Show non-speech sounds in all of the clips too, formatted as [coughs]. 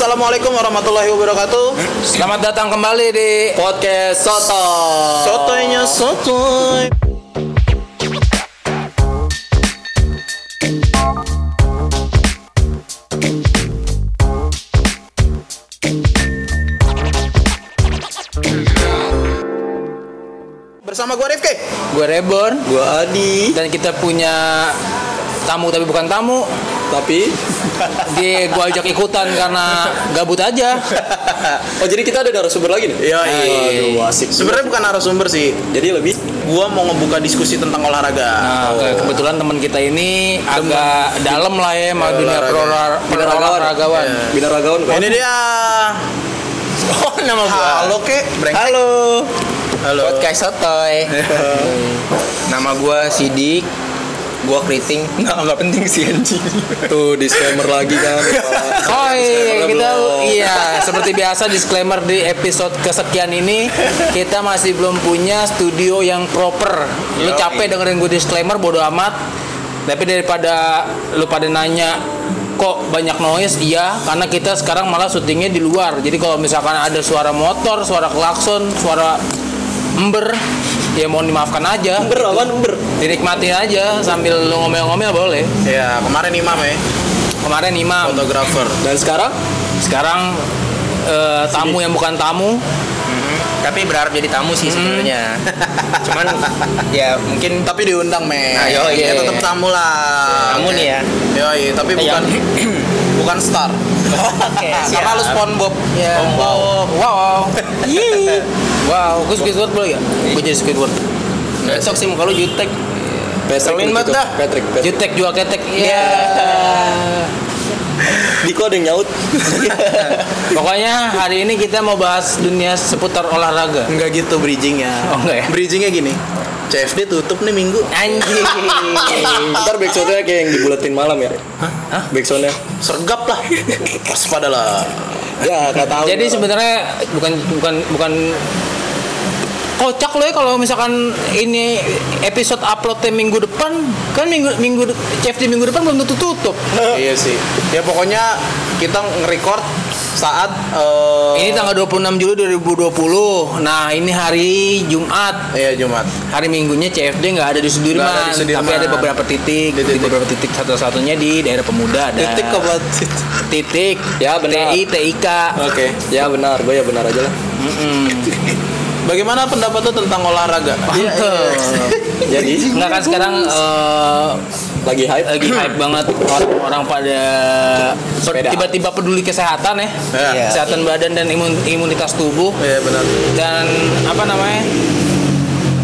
Assalamualaikum warahmatullahi wabarakatuh. Selamat datang kembali di Podcast Soto. Sotoynya sotoy. Bersama gue Rifki. gue Reborn Gua Adi. dan kita punya tamu tapi bukan tamu. Tapi [laughs] Dia gue ajak ikutan karena gabut aja. [laughs] oh jadi kita ada narasumber lagi nih. Iya, Aduh, asik. Sebenarnya bukan narasumber sih. Jadi lebih Gua mau ngebuka diskusi tentang olahraga. Nah, ke- kebetulan teman kita ini agak dalam lah ya sama dunia olahraga. perolahra- perolahragawan. Iya. binaragawan kok. Ini dia. Oh, nama gua. Halo kek, brengsek. Halo. Halo. Podcast Sotoy. Nama gua Sidik. Gua keriting. [laughs] Nggak, nggak penting sih anjing. Tuh disclaimer lagi kan. Oh iya, kita belum. iya seperti biasa disclaimer di episode kesekian ini kita masih belum punya studio yang proper. Lu capek dengerin gue disclaimer bodo amat. Tapi daripada lu pada nanya kok banyak noise, iya karena kita sekarang malah syutingnya di luar. Jadi kalau misalkan ada suara motor, suara klakson, suara ember, ya mohon dimaafkan aja. Ember apaan ember? Dinikmatin aja sambil lu ngomel-ngomel boleh. Ya, kemarin Imam ya, Kemarin Imam, fotografer. Dan sekarang sekarang eh, tamu yang bukan tamu tapi berharap jadi tamu sih sebenarnya [laughs] cuman ya mungkin Tapi diundang, men. Nah, yoi. ya tetap tamu lah. tamu nih ya Yoi, tapi Iya. bukan [clears throat] bukan star. oke [laughs] Karena lu SpongeBob. Ya. SpongeBob. Wow. [laughs] Yeay. Wow, gue Squidward boleh gak? Gue jadi Squidward. besok sih muka lu jutek Patrick Selin gitu. banget dah. Patrick, Patrick. Jutek jual ketek. Iya. Diko ada yang nyaut. [laughs] Pokoknya hari ini kita mau bahas dunia seputar olahraga. Enggak gitu bridgingnya. Oh, enggak ya? Bridgingnya gini. CFD tutup nih minggu. Anjing. Ntar backsoundnya kayak yang dibuletin malam ya. Hah? Backsoundnya. Sergap lah. Pas pada lah. Ya nggak tahu. Jadi sebenarnya bukan bukan bukan kocak loh ya kalau misalkan ini episode uploadnya minggu depan kan minggu minggu CFD minggu depan belum tentu tutup. iya sih. Ya pokoknya kita nge-record saat eh, Ini tanggal 26 Juli 2020. Nah, ini hari Jumat. Iya Jumat. Hari Minggunya CFD nggak ada di Sudirman, ada di Sudirman. tapi ada beberapa titik, Di di, titik. beberapa titik satu-satunya di daerah pemuda ada. Titik apa? Titik. Ya, benar. TI TIK. Oke. Ya benar, gue ya benar aja lah. Mm-mm. Bagaimana pendapat lu tentang olahraga? Iya, Mantep. Jadi Nggak kan sekarang eh, lagi hype. lagi hype banget orang-orang pada tiba-tiba peduli kesehatan ya, Iya. kesehatan badan dan imun- imunitas tubuh Iya benar. dan apa namanya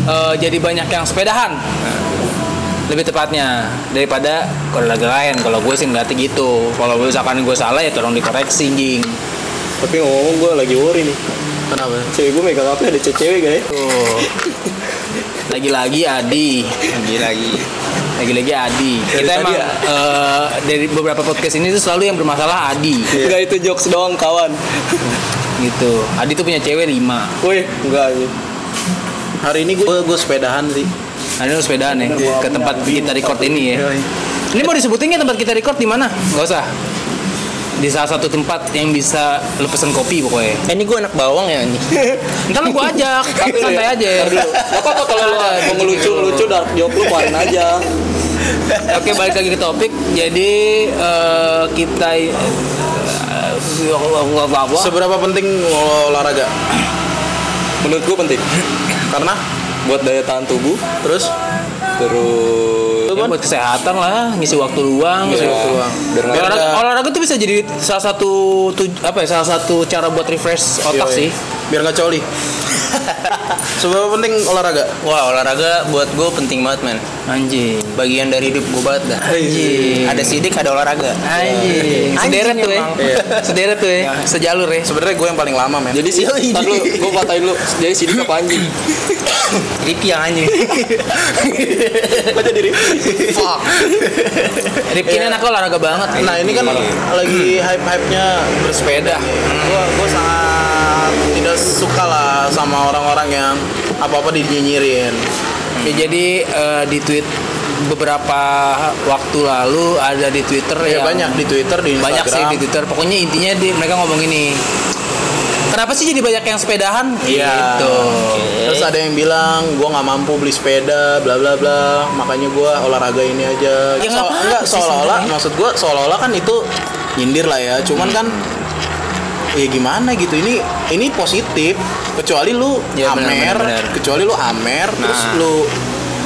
eh, jadi banyak yang sepedahan lebih tepatnya daripada olahraga lain kalau gue sih ngeliatnya gitu kalau misalkan gue salah ya tolong dikoreksi jing Tapi ngomong gue lagi worry nih. Kenapa? Cewek gue megang apa ada cewek guys. tuh [laughs] lagi-lagi Adi lagi lagi lagi-lagi Adi Dari kita emang ya? eh, dari beberapa podcast ini tuh selalu yang bermasalah Adi Enggak itu jokes doang kawan. gitu Adi tuh punya cewek lima Wih, enggak aja. Hari ini gue gue sepedahan sih. Nah, ini lu sepedaan ya ke tempat kita record ini ya. Ini mau disebutin nggak tempat kita record di mana? Gak usah. Di salah satu tempat yang bisa lu pesen kopi pokoknya. eh, ini gue anak bawang ya ini [laughs] Ntar lu gua ajak, santai aja. Gak apa-apa kalau lu mau ngelucu-ngelucu dark joke lu keluarin aja. Oke, balik lagi ke topik. Jadi eh, kita apa? Seberapa penting olahraga? Menurut gue penting. Karena Buat daya tahan tubuh, terus terus Ya, buat kesehatan lah, ngisi waktu luang. Ngisi gitu. waktu luang. Biar olahraga, olahraga tuh bisa jadi salah satu tuj- apa ya salah satu cara buat refresh otak Yoi. sih. Biar nggak coli. [laughs] Seberapa penting olahraga? wah olahraga buat gue penting banget men Anjing. bagian dari hidup gue banget dah Anjing. ada sidik ada olahraga Anjing. Sederet tuh ya. Iya. Sederet tuh ya. Sejalur ya. Sebenarnya gue yang paling lama men. Jadi sih, lu, gue patahin lu. Jadi sidik apa anjing? [coughs] Ripki yang anjing [laughs] Kok jadi Rip? fuck. Ripki ini anaknya olahraga banget. Nah ini kan lagi hype-hype-nya bersepeda. Gua gua sangat tidak suka lah sama orang-orang yang apa-apa dinyinyirin. Ya, jadi eh, di tweet beberapa waktu lalu ada di Twitter Ya, yang banyak di Twitter, di Instagram. banyak sih di Twitter. Pokoknya intinya di, mereka ngomong ini. Kenapa sih jadi banyak yang sepedahan? Iya. Gitu. Terus ada yang bilang gua nggak mampu beli sepeda, bla bla bla. Makanya gua olahraga ini aja. Ya, So- nggak enggak seolah-olah, maksud gua seolah-olah kan itu nyindir lah ya. Cuman kan ya gimana gitu ini ini positif kecuali lu Ya, amer benar, benar. kecuali lu amer terus Nah. lu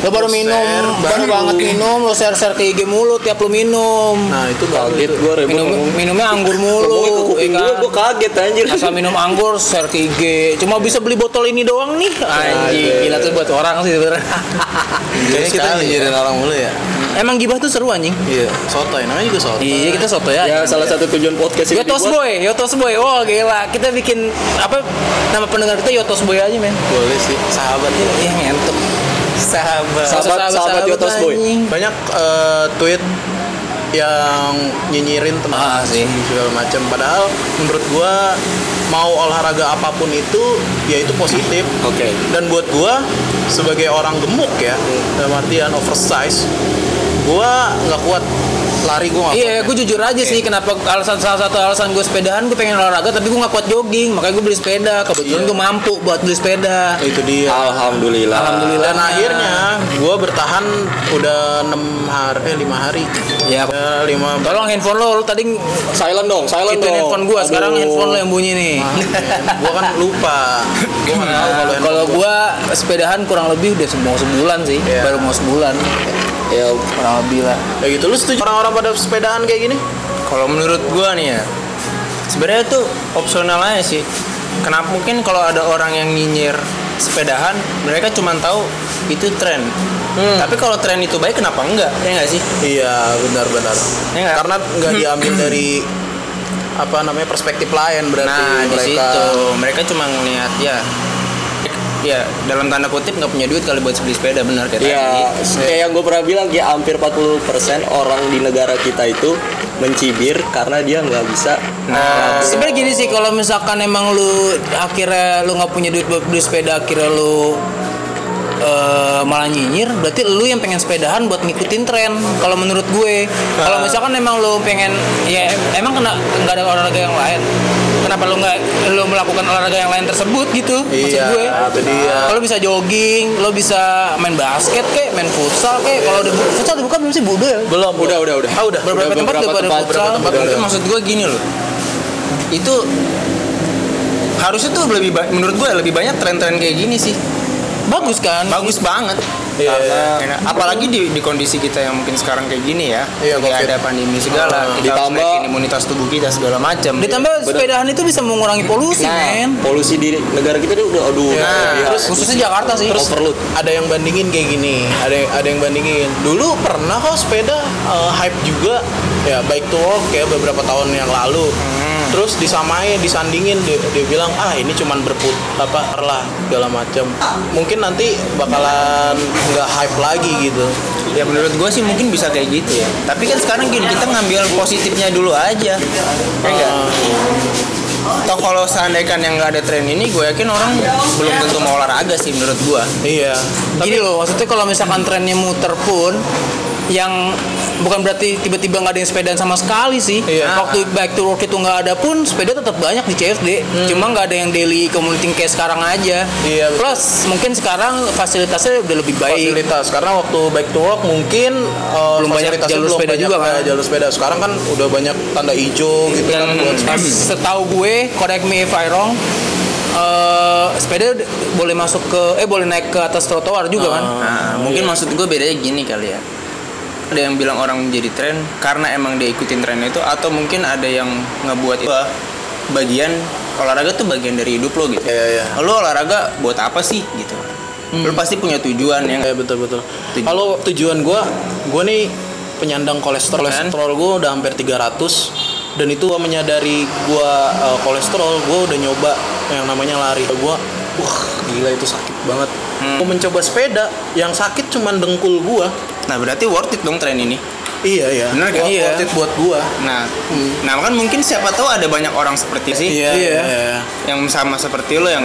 Lo baru minum, share, baru banget minum, lo share-share ke IG mulu tiap lo minum. nah itu Kaget gue ribut minum ngomong. minumnya anggur mulu. Ke kuping ya gue, kan? gue kaget anjir. Asal minum anggur share ke IG. Cuma bisa beli botol ini doang nih. Anjing, gila tuh buat orang sih sebenarnya. [laughs] Kayaknya kita Sekali nyindirin orang mulu ya Emang gibah tuh seru anjing. iya sotoy namanya juga sotoy Iya, kita soto ya. Ya salah satu tujuan podcast ini Yotos dibuat Boy, Yotos Boy. Oh gila, kita bikin apa nama pendengar kita Yotos Boy aja men. boleh sih sahabat Ya ngentuk. Sahabat. Sahabat- sahabat Yotos Boy. anjing. banyak eh, tweet yang nyinyirin Ah, tentang sih. segala macam padahal menurut gua mau olahraga apa pun itu ya itu positif Oke. dan buat gua sebagai orang gemuk ya dalam artian oversize gua nggak kuat lari gua nggak Iya, gue jujur aja sih kenapa alasan salah satu alasan gue sepedahan gue pengen olahraga tapi gue nggak kuat jogging makanya gue beli sepeda kebetulan Iya. gue mampu buat beli sepeda. itu dia Alhamdulillah. Alhamdulillah. dan akhirnya gua bertahan udah enam hari eh lima hari Ya, lima tolong handphone lo, lo tadi Silent dong, silent itu dong. handphone gue, sekarang handphone lo yang bunyi nih. gua kan lupa gua nggak tahu kalau kalau gue sepedahan kurang lebih udah mau sebulan sih, Iya. baru mau sebulan, Ya, kurang lebih lah. ya gitu lu setuju orang-orang pada sepedahan kayak gini Kalau menurut gua nih ya, sebenarnya tuh opsional aja sih. Kenapa mungkin kalau ada orang yang nyinyir sepedahan, mereka cuma tahu itu tren. Tapi kalau tren itu baik, kenapa enggak? Ya enggak sih? Iya benar-benar. Ya? Karena nggak diambil dari apa namanya perspektif lain berarti Nah, di mereka. situ mereka cuma ngelihat ya ya dalam tanda kutip nggak punya duit kali buat beli sepeda benar kayak ya tadi. kayak yang gue pernah bilang ya hampir 40% orang di negara kita itu mencibir karena dia nggak bisa Nah, Sebenarnya gini sih kalau misalkan emang lu akhirnya lu nggak punya duit buat beli sepeda akhirnya lu eh, malah nyinyir berarti lu yang pengen sepedahan buat ngikutin tren kalau menurut gue. Kalau misalkan emang lu pengen ya em- emang kena nggak ada olahraga yang lain. Kenapa lu nggak lu melakukan olahraga yang lain tersebut gitu? Maksud Iya, gue. dia. kalau bisa jogging lo bisa main basket kek main futsal kek. Kalau udah futsal dibuka belum sih? Budo ya Belum. Udah, udah, udah. Ah, udah. Beberapa tempat udah pada futsal. tempat Tapi maksud gue gini loh. Itu harusnya tuh lebih menurut gue lebih banyak tren-tren kayak gini sih bagus kan bagus banget Iya, karena apalagi di, di kondisi kita yang mungkin sekarang kayak gini ya Iya, Kayak ada pandemi segala Ah, kita ditambah- imunitas tubuh kita segala macam Ditambah sepedahan itu bisa mengurangi polusi, nah men. polusi di negara kita tuh udah aduh Ya, berlebihan. terus- Khususnya Jakarta sih. Terus Overload. ada yang bandingin kayak gini, ada yang ada yang bandingin. Dulu pernah kok sepeda eh, hype juga, ya baik to work ya beberapa tahun yang lalu. Terus disamain, disandingin dia, dia bilang ah ini cuman berput apa lah segala macam. Mungkin nanti bakalan nggak hype lagi gitu. ya menurut gue sih mungkin bisa kayak gitu ya tapi kan sekarang gini kita ngambil positifnya dulu aja ya enggak Toh kalau seandainya yang nggak ada tren ini, gue yakin orang belum tentu mau olahraga sih menurut gue. Iya. Gini loh, maksudnya kalau misalkan trennya muter pun yang bukan berarti tiba-tiba nggak ada yang sepedaan sama sekali sih. Iya. Waktu back to work itu nggak ada pun sepeda tetap banyak di CFD. Cuma nggak ada yang daily commuting kayak sekarang aja. Iya, betul. Plus mungkin sekarang fasilitasnya udah lebih baik. fasilitas karena waktu back to work mungkin uh, Belum banyak jalur belum sepeda banyak juga, kan? jalur sepeda sekarang kan udah banyak tanda hijau gitu kan setahu gue, correct me if I wrong, eh, sepeda boleh masuk ke eh boleh naik ke atas trotoar juga kan? Nah, mungkin maksud gue bedanya gini kali ya. Ada yang bilang orang menjadi tren karena emang dia ikutin tren itu atau mungkin ada yang ngebuat itu bagian olahraga tuh bagian dari hidup lo gitu. Iya, iya. Lo olahraga buat apa sih gitu? Lo pasti punya tujuan yang Ya betul betul. Tujuh. Kalau tujuan gue, gue nih penyandang kolesterol. Kan? Kolesterol gue udah hampir 300 dan itu gua menyadari gue kolesterol, gue udah nyoba yang namanya lari. Gue, wah gila itu sakit banget. Hmm. Gue mencoba sepeda, yang sakit cuman dengkul gue. Nah, berarti worth it dong tren ini. Iya iya. Bener kan? Worth- Iya. worth it buat gua. Nah, nah kan mungkin siapa tahu ada banyak orang seperti sih Iya Iya. iya. yang sama seperti lo yang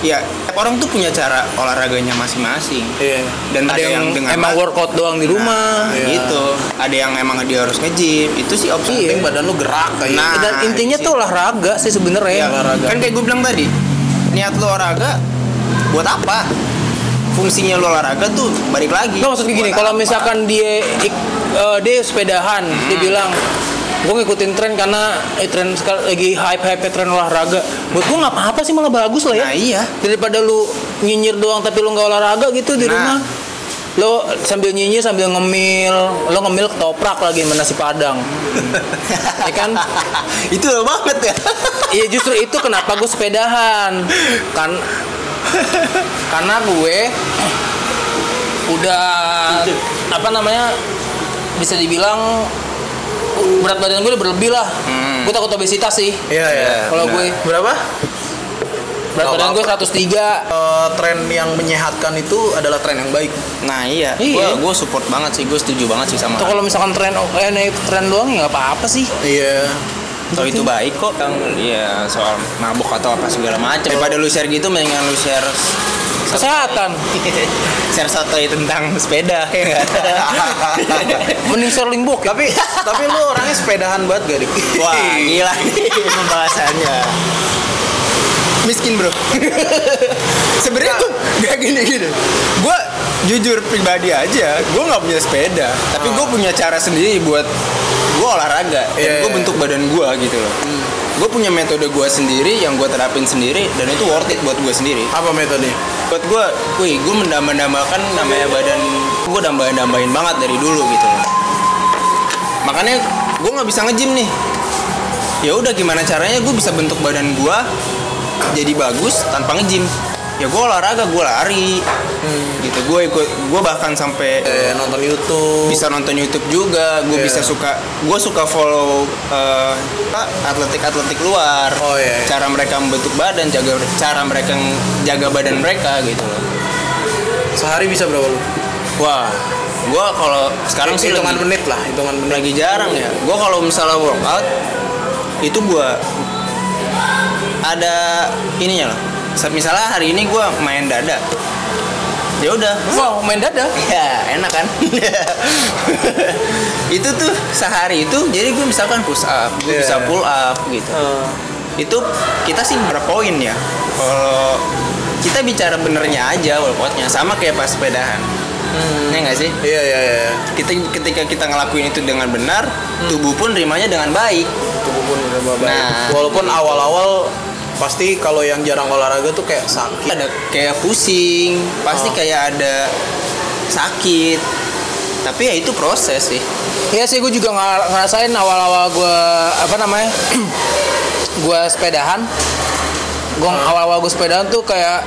ya orang tuh punya cara olahraganya masing-masing. Iya. Dan ada yang, dengan emang workout doang di rumah Iya. gitu. Ada yang emang dia harus nge-gym. Itu sih opsi. Penting badan lu gerak kayak. Nah, dan intinya sih. tuh olahraga sih sebenarnya Ya, olahraga. kan kayak gue bilang tadi, niat lo olahraga buat apa? Fungsinya lo olahraga tuh balik lagi. Nggak maksud gini, kalau apa? misalkan dia ik- eh, dia sepedahan, dia Hmm. bilang gue ngikutin tren karena eh, tren lagi hype hype tren olahraga. Buat gue nggak apa-apa sih malah bagus lah ya. Nah, iya. Daripada lu nyinyir doang tapi lu nggak olahraga gitu di Nah. rumah. Lo sambil nyinyir sambil ngemil, lo ngemil ketoprak lagi sama nasi padang. [laughs] ya kan? itu banget ya. Iya justru itu kenapa gue sepedahan kan karena gue udah apa namanya bisa dibilang berat badan gue udah berlebih lah Hmm. gue takut obesitas sih Iya iya. kalau gue Berapa? berat Nggak badan gue apa-apa. 103 Eh, tren yang menyehatkan itu adalah tren yang baik. Nah iya, Iya. gue support banget sih, gue setuju banget sih sama. kalau misalkan tren eh, naik tren doang ya nggak apa-apa sih Iya. Kalau itu baik kok, yang iya soal mabuk atau apa segala macam. Daripada lu share gitu, mendingan lu share kesehatan [laughs] share sotoy tentang sepeda ya [laughs] mending Sterling Book ya Tapi tapi lu orangnya sepedahan banget gak dik? [laughs] Wah gila nih pembahasannya. Miskin bro. Sebenarnya tuh gak gini gini. Gue jujur pribadi aja, gue nggak punya sepeda, tapi gue punya cara sendiri buat gue olahraga dan Iya, gue iya. bentuk badan gue gitu loh. Gue punya metode gue sendiri yang gue terapin sendiri dan itu worth it buat gue sendiri. Apa metode? Buat gue, wih gue mendambah-dambakan namanya badan gue dambahin-dambahin banget dari dulu gitu loh. Makanya gue nggak bisa nge-gym nih. Ya udah gimana caranya gue bisa bentuk badan gue jadi bagus tanpa nge-gym. Ya gue olahraga, gue lari. Gitu. Gue ikut gue bahkan sampai Eh, nonton YouTube. bisa nonton YouTube juga, gue Iya. bisa suka, gue suka follow eh, atletik-atletik luar, Oh, iya, iya. cara mereka membentuk badan, jaga cara mereka jaga badan mereka gitu. Sehari bisa berapa lu? Wah, gue kalau sekarang sih hitungan lagi, menit lah, hitungan menit. lagi jarang ya. Gue kalau misalnya workout itu gue ada ininya loh. Misalnya hari ini gue main dada, ya udah. Wow main dada? Ya enak kan? [laughs] Itu tuh sehari itu Jadi gue misalkan push up Gue Iya. bisa pull up gitu. Eh, Itu kita sih berapa poin ya? Kalau kita bicara benernya aja workoutnya Sama kayak pas sepedahan. Ya nggak sih? Iya iya iya. kita ketika kita ngelakuin itu dengan benar tubuh pun rimanya dengan baik. Tubuh pun udah baik. Nah. Walaupun awal-awal pasti kalau yang jarang olahraga tuh kayak sakit. ada kayak pusing pasti Oh. kayak ada sakit tapi ya itu proses sih Iya sih gue juga ngerasain awal-awal gue apa namanya [clears throat] gue sepedahan gue awal-awal gue sepedahan tuh kayak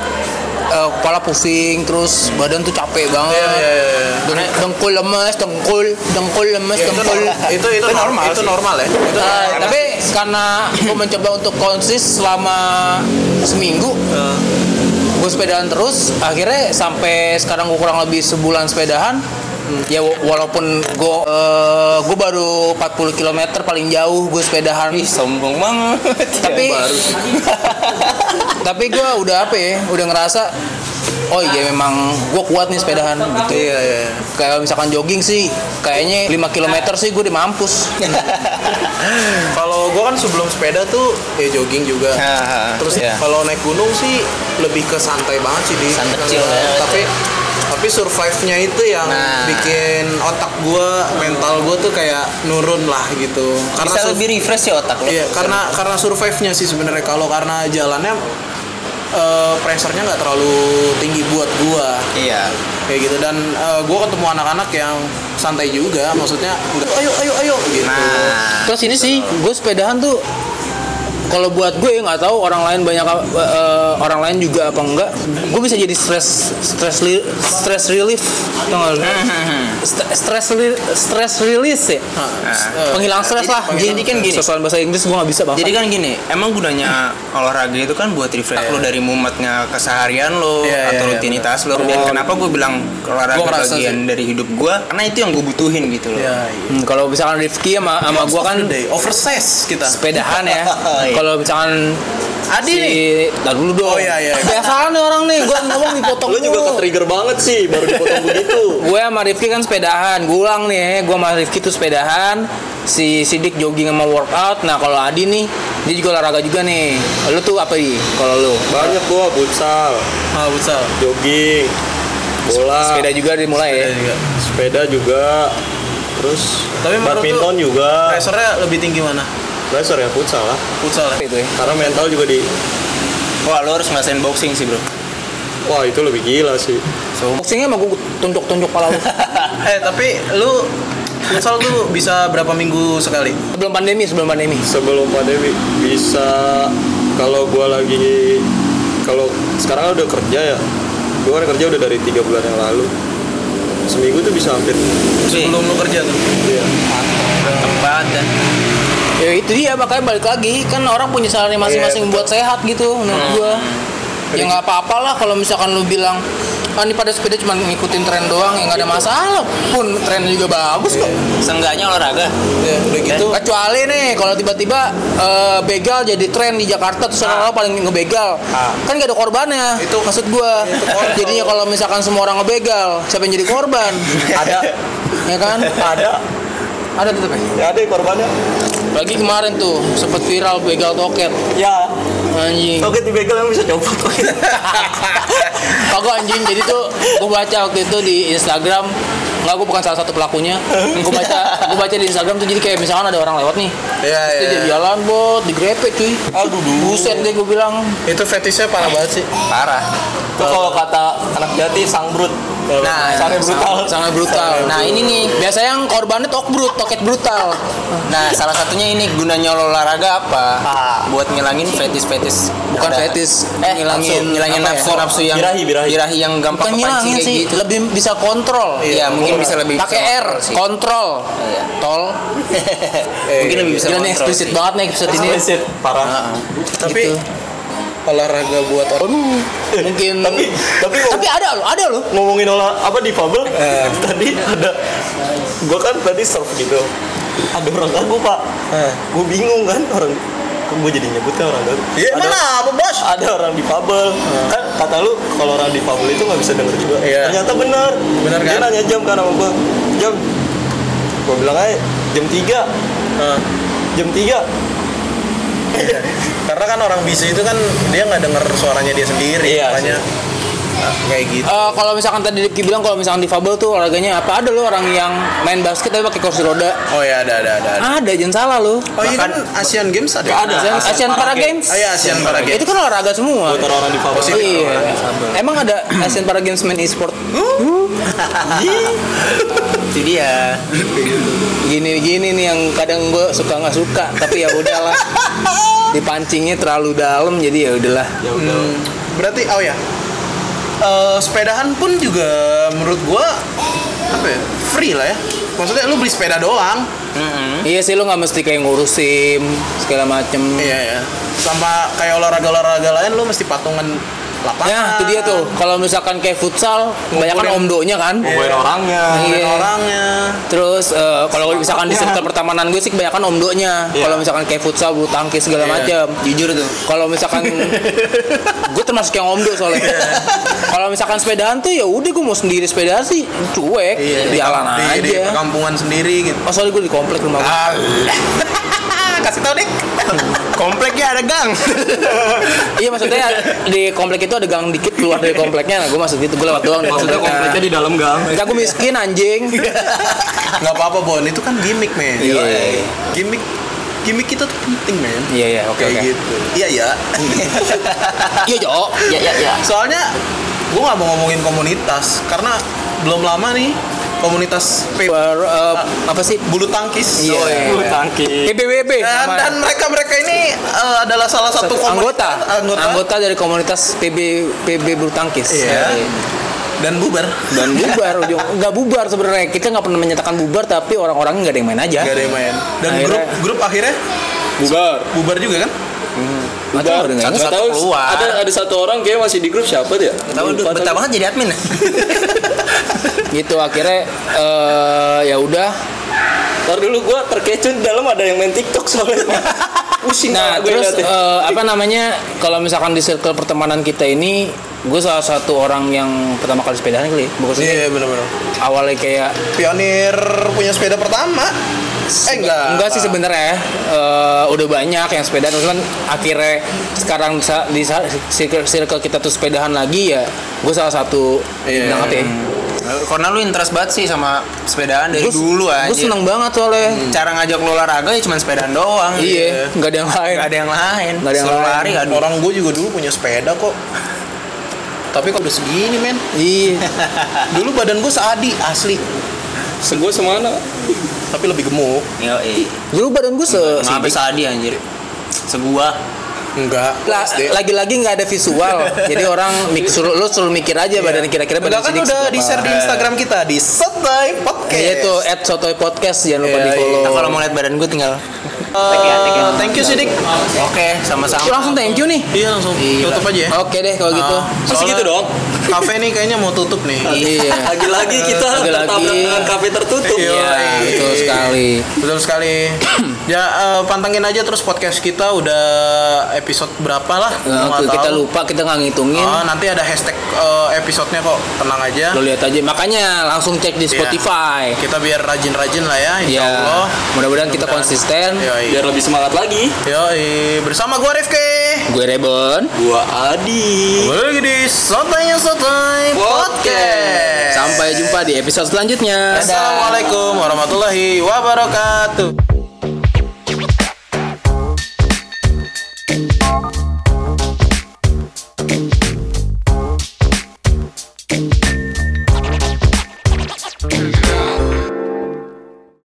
eh, kepala pusing terus badan tuh capek banget iya iya. Deng- dengkul lemes dengkul dengkul lemes Ya, itu, dengkul nor- itu itu Itu normal normal itu sih. normal ya. Itu Nah, normal. tapi karena gue mencoba untuk konsis selama seminggu. Eh, gue sepedahan terus. Akhirnya sampai sekarang gue kurang lebih sebulan sepedahan. Ya wa- walaupun gue eh, gue baru 40 km paling jauh gue sepedahan. Ih, sombong banget. Tapi baru. [laughs] tapi gue udah apa ya udah ngerasa oh iya memang gue kuat nih sepedahan gitu Iya iya. kayak misalkan jogging sih kayaknya 5 km sih gue udah mampus [laughs] Kalau gua kan sebelum sepeda tuh ya jogging juga. Terus iya. kalau naik gunung sih lebih ke santai banget sih di. Santai chill ya. Tapi tapi survive-nya itu yang Nah. bikin otak gua, mental gua tuh kayak nurun lah gitu. Karena bisa lebih refresh ya otak lo Iya, karena karena survive-nya sih sebenarnya kalau karena jalannya eh pressure-nya nggak terlalu tinggi buat gua. Iya. Kayak gitu. Dan eh, gua ketemu anak-anak yang santai juga. Maksudnya ayo ayo ayo. Gitu. Nah. Terus ini sih gue sepedahan tuh kalau buat gue nggak tahu orang lain banyak eh, orang lain juga apa enggak gue bisa jadi stress stress li- stress relief? [laughs] St- stress li- stress release ya penghilang stres lah Nah, jadi kan gini. sosokan bahasa Inggris gue nggak bisa bang Jadi kan gini, emang gunanya olahraga itu kan buat refresh lo dari mumetnya keseharian lo Iya, atau iya, iya, rutinitas lo. Dan kenapa gue bilang olahraga bagian dari hidup gue? Karena itu yang gue butuhin gitu loh. ya iya. Hmm, kalau misalkan Rifki sama sama gue kan oversize kita sepedahan ya [laughs] Iya. Kalau misalkan Adi si, nih. Tar dulu dong. Oh, iya, iya. biasaan nih orang nih gue ngomong dipotong Lu juga mulu. ke trigger banget sih baru dipotong [laughs] begitu. gue sama Rifki kan sepedahan gue ulang nih gue sama Rifki tuh sepedahan. Si Sidik jogging sama workout. Nah kalau Adi nih dia juga olahraga juga nih. Lu tuh apa nih kalau lu? Banyak gua futsal, ah futsal. Jogging, bola, sepeda juga dimulai ya. Iya juga. Sepeda juga, terus Tapi badminton juga. pressure-nya lebih tinggi mana Pressure ya futsal lah. futsal ya itu ya Karena mental juga di Wah lo harus ngerasain boxing sih bro. Wah itu lebih gila sih. boxingnya mah gue tunjuk-tunjuk kepala lu [laughs] eh tapi lu futsal tuh bisa berapa minggu sekali sebelum pandemi sebelum pandemi Sebelum pandemi bisa kalau gua lagi kalau sekarang udah kerja ya. Gua kan kerja udah dari tiga bulan yang lalu. Seminggu tuh bisa hampir. sebelum lu kerja tuh Iya. Tempat dan ya itu dia makanya balik lagi. Kan orang punya salahnya masing-masing buat sehat gitu menurut gua. Ya nggak apa-apa lah kalau misalkan lu bilang ah ini pada sepeda cuma ngikutin tren doang ya nggak ada masalah. Pun trennya juga bagus kok. Seenggaknya olahraga. ya udah gitu. Kecuali nih kalau tiba-tiba eh, begal jadi tren di Jakarta terus orang-orang paling ngebegal. Kan gak ada korbannya itu maksud gua. Jadinya kalau misalkan semua orang ngebegal siapa yang jadi korban? [laughs] Ada. Ya kan? Ada. Ada tetep ya? Ya ada korbannya. Lagi kemarin tuh sempat viral begal toket Ya. anjing Oke di begal yang bisa copot. [laughs] kagak anjing jadi tuh gue baca waktu itu di Instagram nggak gue bukan salah satu pelakunya gue baca gue baca di Instagram tuh jadi kayak misalkan ada orang lewat nih Iya, Terus dia iya. jadi jalan bot digrepe cuy aduh buset deh gue bilang itu fetishnya parah banget sih Parah. Itu kalau kata anak jati sang brut. Nah, sangat brutal. sangat brutal. Nah, ini nih biasanya yang korbannya tok brut, toket brutal. Nah salah satunya ini gunanya olahraga apa? Buat ngilangin fetis-fetis. Bukan Ada- fetis, Eh ngilangin ngilangin apa ya? nafsu-nafsu yang Birahi, birahi. yang gampang Bukan ngilangin kepancing sih, gitu. lebih bisa kontrol. Iya, mungkin bisa lebih Pakai R, kontrol sih. kontrol. Iya. Tol. [laughs] Mungkin lebih bisa Gila nih kontrol eksplisit banget nih episode ini. Eksplisit parah. tapi Gitu. olahraga buat orang Mungkin Tapi tapi tapi ada loh, ada loh. ngomongin olah apa di fabel [laughs] tadi ada gua kan tadi surf gitu ada orang gagu pak gue bingung kan orang gue jadi nyebut kan orang gagu Iya, Ada- mana apa bos? ada orang di fabel kan kata lu kalau orang di fabel itu nggak bisa denger juga. Iya. ternyata benar. Benar dia kan? nanya jam kan sama gue jam. Gue bilang aja jam 3 Nah, jam 3 karena kan orang bisu itu kan dia nggak denger suaranya dia sendiri Iya makanya kayak gitu. Eh, kalau misalkan tadi Rifki bilang kalau misalkan di Fabel tuh olahraganya apa? Ada loh orang yang main basket tapi pakai kursi roda. Oh ya ada ada ada, ada. ada jangan salah loh. Oh iya kan Asian Games ada. Ada. Asian, Asian Asian Para Games. Oh iya Asian Para Games itu kan olahraga semua. Buat orang di fabel. Positif. iya. Emang ada Asian Para Games main e-sport? Itu dia. gini gini nih yang kadang gue suka nggak suka tapi ya udahlah. Dipancingnya terlalu dalam jadi ya udahlah. Ya udah Hmm, berarti oh ya Eh, sepedahan pun juga menurut gua apa ya? free lah ya. Maksudnya lu beli sepeda doang. Iya sih lu nggak mesti kayak ngurusin segala macem. Iya ya sama kayak olahraga olahraga lain lu mesti patungan lapangan Ya, itu dia tuh. Kalau misalkan kayak futsal, kebanyakan omdonya kan. Ngumpulin orangnya Iya. orangnya Terus eh, kalau misalkan di sektor pertamanan gue sih kebanyakan omdonya. Iya. Kalau misalkan kayak futsal, bulu tangkis segala Iya. macam. Jujur tuh. Kalau misalkan [laughs] gue termasuk yang omdo soalnya. Kalau misalkan sepedaan tuh ya udah gue mau sendiri sepedaan sih cuek, di, jalan di, di aja. perkampungan sendiri gitu Oh soalnya gue di komplek rumah gue. ah [laughs] kasih tau deh [laughs] Kompleknya ada gang. [laughs] Iya maksudnya di komplek itu ada gang dikit keluar dari kompleknya. Nah, gue maksud gitu gue lewat doang. maksudnya kompleknya di dalam gang Enggak gue miskin anjing. [laughs] nggak apa-apa bon itu kan gimmick men Iya. gimmick gimmick kita tuh penting men Iya iya oke kayak oke. gitu iya ya [laughs] Iya Jo. ya ya ya soalnya gue nggak mau ngomongin komunitas karena belum lama nih komunitas P- Per- eh, apa sih bulu tangkis. Iya. Oh, Bulu tangkis. PBBB Dan, namanya. dan mereka mereka ini eh, adalah salah satu, Satu anggota, komunitas- anggota dari komunitas PB PB bulu tangkis Iya. dan bubar. dan [laughs] bubar ujung nggak bubar sebenarnya kita nggak pernah menyatakan bubar tapi orang-orangnya nggak ada yang main aja Gak ada yang main. Dan Akhirnya- grup grup akhirnya Bubar. bubar juga kan? Nggak nggak ingat. Nggak tahu keluar. ada ada satu orang kayak masih di grup siapa dia? Tahu betah banget jadi admin. [laughs] gitu akhirnya eh, ya udah Ntar dulu gua terkecut di dalam ada yang main TikTok soalnya. [laughs] Pusing nah gue terus eh, apa namanya kalau misalkan di circle pertemanan kita ini gue salah satu orang yang pertama kali sepedahan kali ya. maksudnya Iya benar-benar. awalnya kayak Pionir punya sepeda pertama. Eh enggak. enggak sih sebenarnya eh, udah banyak yang sepedaan cuman akhirnya sekarang di circle, circle kita tuh sepedahan lagi ya gue salah satu Iya. bilang apa ya Karena lu interest banget sih sama sepedaan dari dulu aja. gue seneng banget soalnya Cara ngajak lu olahraga ya cuma sepedaan doang. iya nggak ada yang lain Gak ada yang lain. Nggak ada yang Suruh lain. lari aduh. Orang gue juga dulu punya sepeda kok. Tapi kok udah segini men. iya [laughs] Dulu badan gue seadi asli. Segua semana? Tapi lebih gemuk. Eh. dulu badan gue se Ngapain sadi anjir. Segua. Enggak. Lagi-lagi nggak ada visual [laughs] jadi orang mik suruh lu suruh mikir aja badan kira-kira badan kan udah di share di Instagram kita di Sotoy Podcast. Iya itu at sotoy podcast jangan lupa Iya, di follow Nah, kalau mau lihat badan gue tinggal Eh, thank you Sidik. Oke, sama-sama. langsung thank you nih Iya langsung tutup aja ya. oke deh kalau gitu Ah, Masih gitu dong? Kafe nih kayaknya mau tutup nih. iya Lagi-lagi kita Lagi-lagi. kafe tertutup. Iya. Iya, betul sekali Betul sekali. [clears throat] ya eh, pantengin aja terus podcast kita udah episode berapa lah? Nah, kita tahu. lupa kita nggak ngitungin Ah, nanti ada hashtag eh, episodenya kok tenang aja. lo lihat aja makanya langsung cek di Iya. Spotify Kita biar rajin-rajin lah ya, insya ya Allah. mudah-mudahan kita konsisten Yoi. Biar lebih semangat lagi. Yoi. Bersama gua Rifki. gue Rebon Gua Adi. Balik lagi di Sotoynya Sotoy Podcast. sampai jumpa di episode selanjutnya Assalamualaikum warahmatullahi wabarakatuh.